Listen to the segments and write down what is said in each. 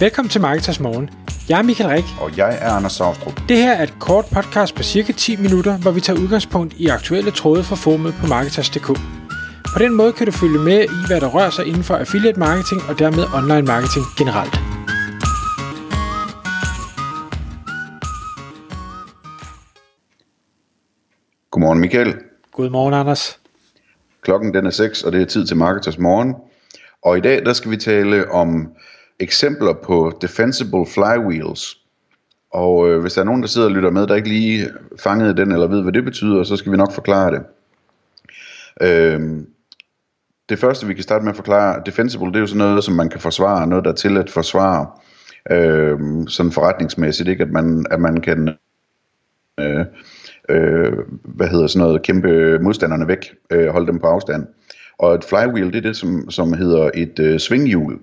Velkommen til Marketers Morgen. Jeg er Michael Rik. Og jeg er Anders Saustrup. Det her er et kort podcast på cirka 10 minutter, hvor vi tager udgangspunkt i aktuelle tråde fra formet på Marketers.dk. På den måde kan du følge med i, hvad der rører sig inden for affiliate marketing og dermed online marketing generelt. Godmorgen Michael. Godmorgen Anders. Klokken den er 6, og det er tid til Marketers Morgen. Og i dag der skal vi tale om eksempler på defensible flywheels. Og øh, hvis der er nogen, der sidder og lytter med, der ikke lige fangede den, eller ved, hvad det betyder, så skal vi nok forklare det. Øh, det første, vi kan starte med at forklare, defensible, det er jo sådan noget, som man kan forsvare, noget, der er til at forsvare, øh, sådan forretningsmæssigt, ikke? At, man, at man kan, øh, øh, hvad hedder sådan noget, kæmpe modstanderne væk, øh, holde dem på afstand. Og et flywheel, det er det, som, som hedder et øh, svinghjul.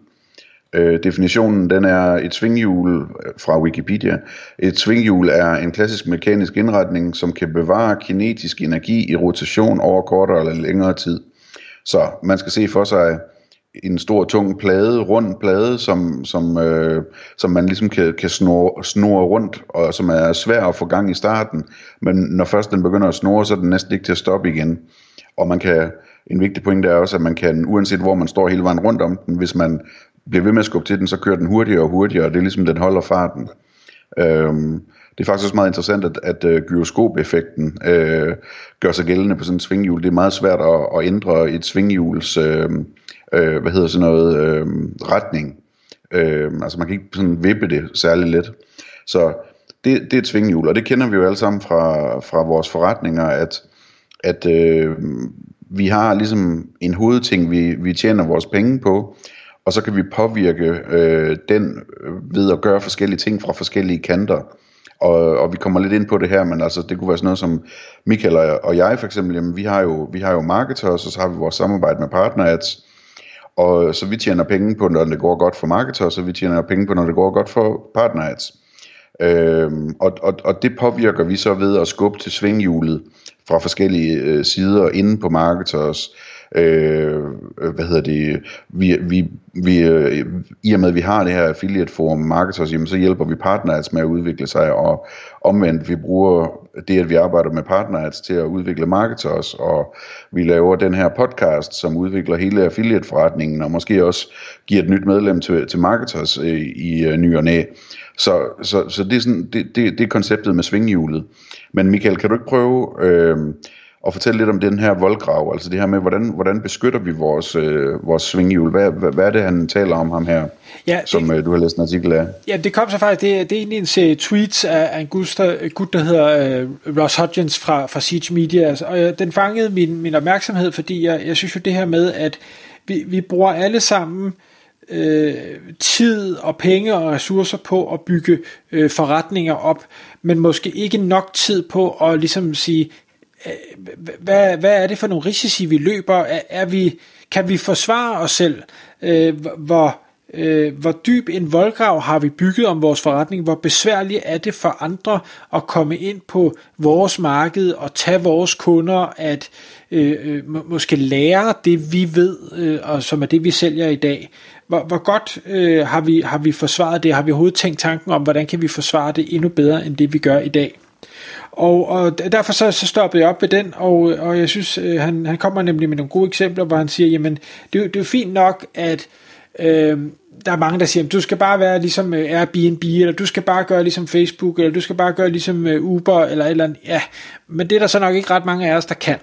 Øh, definitionen den er et svinghjul øh, fra Wikipedia. Et svinghjul er en klassisk mekanisk indretning, som kan bevare kinetisk energi i rotation over kortere eller længere tid. Så man skal se for sig en stor, tung plade, rund plade, som, som, øh, som man ligesom kan, kan snore, snore rundt, og som er svær at få gang i starten. Men når først den begynder at snore, så er den næsten ikke til at stoppe igen. Og man kan, en vigtig point er også, at man kan, uanset hvor man står hele vejen rundt om den, hvis man bliver ved med at skubbe til den, så kører den hurtigere og hurtigere, og det er ligesom, den holder farten. Øhm, det er faktisk også meget interessant, at, at uh, gyroskopeffekten uh, gør sig gældende på sådan et svinghjul. Det er meget svært at, at ændre et svinghjuls uh, uh, hvad hedder sådan noget, uh, retning. Uh, altså man kan ikke sådan vippe det særlig let. Så det, det er et svinghjul, og det kender vi jo alle sammen fra, fra vores forretninger, at, at uh, vi har ligesom en hovedting, vi, vi tjener vores penge på, og så kan vi påvirke øh, den øh, ved at gøre forskellige ting fra forskellige kanter. Og, og vi kommer lidt ind på det her, men altså det kunne være sådan noget som Michael og jeg for eksempel, jamen vi har jo, vi har jo marketers, og så har vi vores samarbejde med partner ads, og så vi tjener penge på, når det går godt for marketers, og vi tjener penge på, når det går godt for partner ads. Øhm, og, og, og det påvirker vi så ved at skubbe til svinghjulet fra forskellige øh, sider inde på marketers, Øh, øh, hvad hedder det, vi, vi, vi, øh, i og med at vi har det her affiliate forum marketers, jamen, så hjælper vi partners med at udvikle sig, og omvendt vi bruger det, at vi arbejder med partners til at udvikle marketers, og vi laver den her podcast, som udvikler hele affiliate forretningen, og måske også giver et nyt medlem til, til marketers øh, i øh, ny og næ. Så, så, så det, er sådan, det, det, det er konceptet med svinghjulet. Men Michael, kan du ikke prøve øh, at fortælle lidt om den her voldgrav, altså det her med, hvordan, hvordan beskytter vi vores, øh, vores svinghjul? Hvad, hvad, hvad er det, han taler om ham her, ja, som det, øh, du har læst en artikel af? Ja, det kom så faktisk, det, det er egentlig en serie tweets af, af en gut, der, gut, der hedder øh, Ross Hodgins fra, fra Siege Media, altså, og øh, den fangede min, min opmærksomhed, fordi jeg, jeg synes jo det her med, at vi, vi bruger alle sammen øh, tid og penge og ressourcer på at bygge øh, forretninger op, men måske ikke nok tid på at ligesom sige, hvad, hvad er det for nogle risici, vi løber? Er, er vi, kan vi forsvare os selv? Øh, hvor, øh, hvor dyb en voldgrav har vi bygget om vores forretning? Hvor besværligt er det for andre at komme ind på vores marked og tage vores kunder, at øh, øh, må, måske lære det, vi ved, øh, og som er det, vi sælger i dag? Hvor, hvor godt øh, har, vi, har vi forsvaret det? Har vi overhovedet tænkt tanken om, hvordan kan vi forsvare det endnu bedre, end det vi gør i dag? Og, og derfor så, så stoppede jeg op ved den, og, og jeg synes, øh, han, han kommer nemlig med nogle gode eksempler, hvor han siger, jamen, det, det er jo fint nok, at øh, der er mange, der siger, du skal bare være ligesom øh, Airbnb, eller du skal bare gøre ligesom Facebook, eller du skal bare gøre ligesom øh, Uber, eller et eller andet. Ja, men det er der så nok ikke ret mange af os, der kan.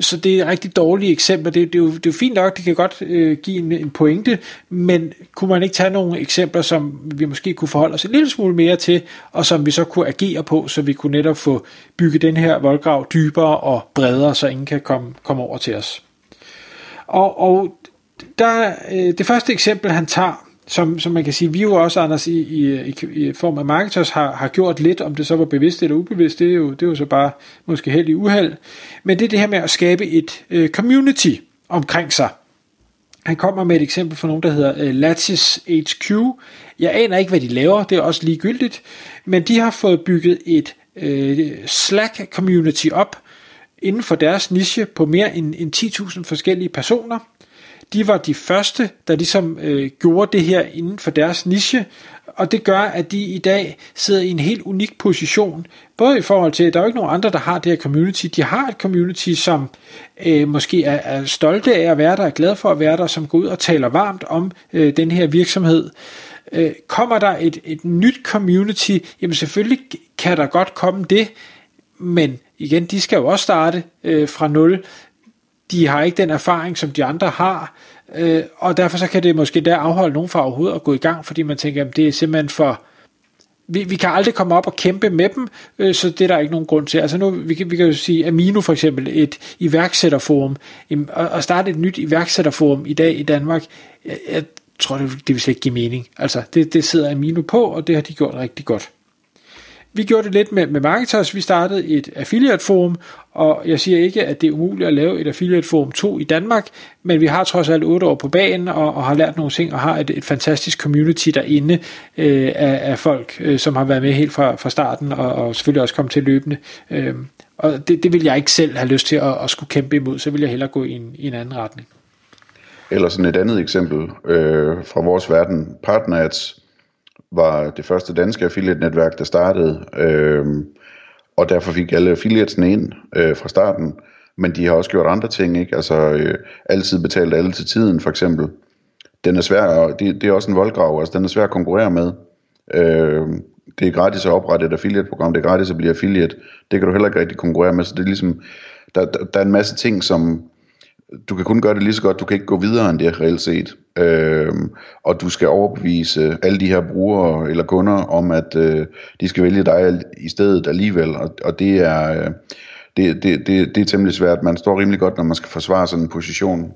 Så det er et rigtig dårligt eksempel. Det, det, er, jo, det er jo fint nok, det kan godt øh, give en, en pointe, men kunne man ikke tage nogle eksempler, som vi måske kunne forholde os en lille smule mere til, og som vi så kunne agere på, så vi kunne netop få bygget den her voldgrav dybere og bredere, så ingen kan komme, komme over til os. Og, og der, øh, det første eksempel, han tager, som, som man kan sige, vi jo også, Anders, i, i, i form af marketers, har, har gjort lidt, om det så var bevidst eller ubevidst, det er jo, det er jo så bare måske held i uheld. Men det er det her med at skabe et øh, community omkring sig. Han kommer med et eksempel fra nogen, der hedder øh, Lattice HQ. Jeg aner ikke, hvad de laver, det er også ligegyldigt, men de har fået bygget et øh, Slack community op inden for deres niche på mere end, end 10.000 forskellige personer. De var de første, der ligesom øh, gjorde det her inden for deres niche, og det gør, at de i dag sidder i en helt unik position, både i forhold til, at der er jo ikke nogen andre, der har det her community. De har et community, som øh, måske er, er stolte af at være der, er glade for at være der, som går ud og taler varmt om øh, den her virksomhed. Øh, kommer der et, et nyt community, jamen selvfølgelig kan der godt komme det, men igen, de skal jo også starte øh, fra nul. De har ikke den erfaring, som de andre har, øh, og derfor så kan det måske der afholde nogen fra overhovedet at gå i gang, fordi man tænker, at det er simpelthen for, vi, vi kan aldrig komme op og kæmpe med dem, øh, så det er der ikke nogen grund til. Altså nu, vi kan, vi kan jo sige, Amino for eksempel, et iværksætterforum, at starte et nyt iværksætterforum i dag i Danmark, jeg, jeg tror, det, det vil slet ikke give mening. Altså, det, det sidder Amino på, og det har de gjort rigtig godt. Vi gjorde det lidt med, med Marketers. Vi startede et affiliate forum, og jeg siger ikke, at det er umuligt at lave et affiliate forum 2 i Danmark, men vi har trods alt 8 år på banen og, og har lært nogle ting og har et, et fantastisk community derinde øh, af, af folk, øh, som har været med helt fra, fra starten og, og selvfølgelig også kommet til løbende. Øh, og det, det vil jeg ikke selv have lyst til at, at skulle kæmpe imod, så vil jeg hellere gå i en, i en anden retning. Eller sådan et andet eksempel øh, fra vores verden, Partners var det første danske affiliate-netværk, der startede, øh, og derfor fik alle affiliatesne ind øh, fra starten, men de har også gjort andre ting, ikke? Altså øh, altid betalt alle til tiden, for eksempel. Den er svær, og det, det er også en voldgrav, altså den er svær at konkurrere med. Øh, det er gratis at oprette et affiliate-program, det er gratis at blive affiliate, det kan du heller ikke rigtig konkurrere med, så det er ligesom, der, der, der er en masse ting, som du kan kun gøre det lige så godt, du kan ikke gå videre end det reelt set. Øh, og du skal overbevise alle de her brugere eller kunder om, at øh, de skal vælge dig i stedet alligevel, og, og det er... Øh, det, det, det, det er temmelig svært. Man står rimelig godt, når man skal forsvare sådan en position.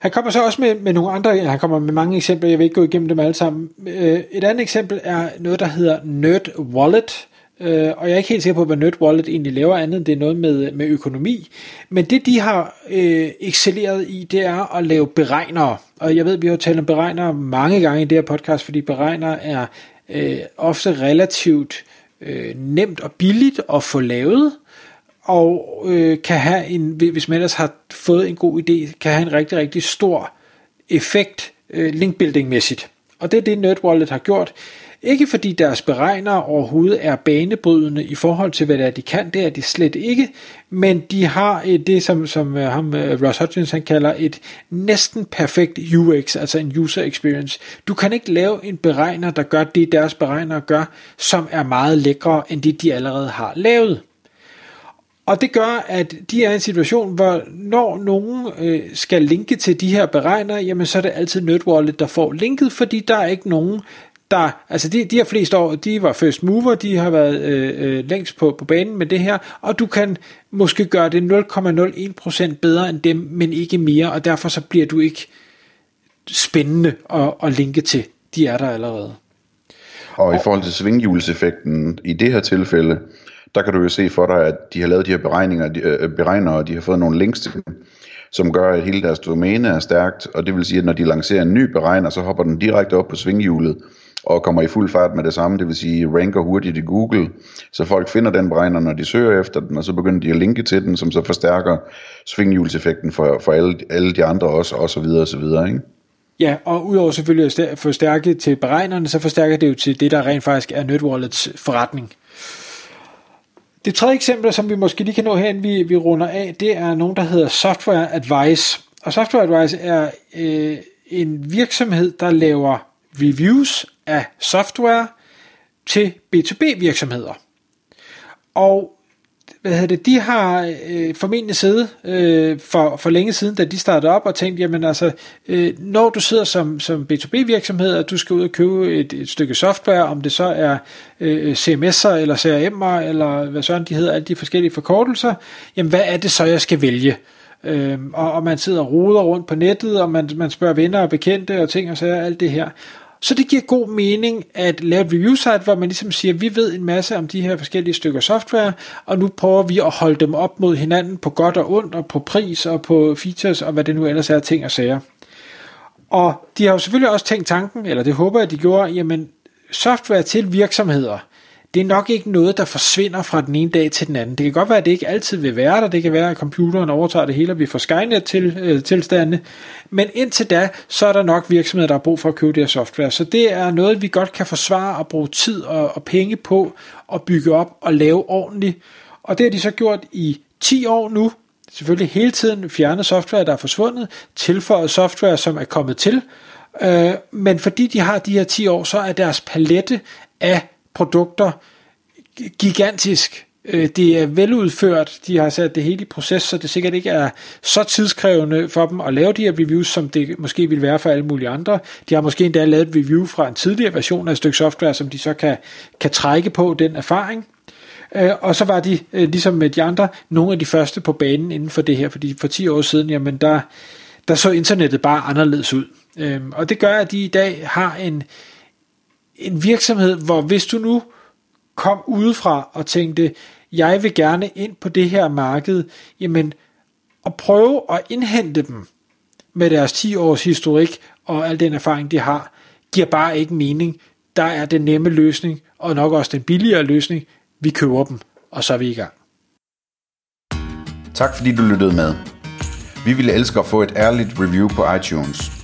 Han kommer så også med, med nogle andre, han kommer med mange eksempler, jeg vil ikke gå igennem dem alle sammen. Øh, et andet eksempel er noget, der hedder Nerd Wallet, Øh, og jeg er ikke helt sikker på, hvad NerdWallet egentlig laver andet, end det er noget med, med økonomi. Men det, de har øh, excelleret i, det er at lave beregnere. Og jeg ved, vi har talt om beregnere mange gange i det her podcast, fordi beregnere er øh, ofte relativt øh, nemt og billigt at få lavet, og øh, kan have en, hvis man ellers har fået en god idé, kan have en rigtig, rigtig stor effekt øh, linkbuilding-mæssigt. Og det er det, NerdWallet har gjort. Ikke fordi deres beregnere overhovedet er banebrydende i forhold til, hvad det er, de kan, det er de slet ikke, men de har det, som, som øh, ham, øh, Ross Hutchins han kalder et næsten perfekt UX, altså en user experience. Du kan ikke lave en beregner, der gør det, deres beregnere gør, som er meget lækre end det, de allerede har lavet. Og det gør, at de er i en situation, hvor når nogen øh, skal linke til de her beregner, jamen så er det altid NerdWallet, der får linket, fordi der er ikke nogen, der, altså de, de her fleste år, de var first mover, de har været øh, øh, længst på, på banen med det her, og du kan måske gøre det 0,01% bedre end dem, men ikke mere, og derfor så bliver du ikke spændende at, at linke til. De er der allerede. Og i forhold til svinghjulseffekten i det her tilfælde, der kan du jo se for dig, at de har lavet de her beregninger, de, øh, beregnere, og de har fået nogle links til dem, som gør, at hele deres domæne er stærkt, og det vil sige, at når de lancerer en ny beregner, så hopper den direkte op på svinghjulet, og kommer i fuld fart med det samme, det vil sige ranker hurtigt i Google, så folk finder den beregner, når de søger efter den, og så begynder de at linke til den, som så forstærker svinghjulseffekten for, for alle, alle de andre også, og så videre, og så videre, ikke? Ja, og udover selvfølgelig at forstærke til beregnerne, så forstærker det jo til det, der rent faktisk er NetWallets forretning. Det tredje eksempel, som vi måske lige kan nå hen, vi, vi runder af, det er nogen, der hedder Software Advice. Og Software Advice er øh, en virksomhed, der laver reviews af software til B2B virksomheder. Og hvad hedder det, de har øh, formentlig siddet øh, for, for længe siden, da de startede op og tænkt, jamen altså, øh, når du sidder som, som B2B virksomhed, og du skal ud og købe et, et stykke software, om det så er øh, CMS'er eller CRM'er, eller hvad sådan de hedder, alle de forskellige forkortelser, jamen hvad er det så, jeg skal vælge? Øh, og, og man sidder og roder rundt på nettet, og man, man spørger venner og bekendte og ting og sager, alt det her. Så det giver god mening at lave et review site, hvor man ligesom siger, vi ved en masse om de her forskellige stykker software, og nu prøver vi at holde dem op mod hinanden på godt og ondt, og på pris og på features, og hvad det nu ellers er ting og sager. Og de har jo selvfølgelig også tænkt tanken, eller det håber jeg, de gjorde, jamen software til virksomheder, det er nok ikke noget, der forsvinder fra den ene dag til den anden. Det kan godt være, at det ikke altid vil være der. Det kan være, at computeren overtager det hele, og vi får Skynet til, øh, tilstande. Men indtil da, så er der nok virksomheder, der har brug for at købe det her software. Så det er noget, vi godt kan forsvare og bruge tid og, og penge på at bygge op og lave ordentligt. Og det har de så gjort i 10 år nu. Selvfølgelig hele tiden fjernet software, der er forsvundet, tilføjet software, som er kommet til. Øh, men fordi de har de her 10 år, så er deres palette af produkter gigantisk. Øh, det er veludført, de har sat det hele i proces, så det sikkert ikke er så tidskrævende for dem at lave de her reviews, som det måske vil være for alle mulige andre. De har måske endda lavet et review fra en tidligere version af et stykke software, som de så kan, kan trække på den erfaring. Øh, og så var de, øh, ligesom med de andre, nogle af de første på banen inden for det her, fordi for 10 år siden, jamen der, der så internettet bare anderledes ud. Og det gør, at de i dag har en, en virksomhed, hvor hvis du nu kom udefra og tænkte, jeg vil gerne ind på det her marked, jamen at prøve at indhente dem med deres 10 års historik og al den erfaring, de har, giver bare ikke mening. Der er den nemme løsning, og nok også den billigere løsning. Vi køber dem, og så er vi i gang. Tak fordi du lyttede med. Vi ville elske at få et ærligt review på iTunes.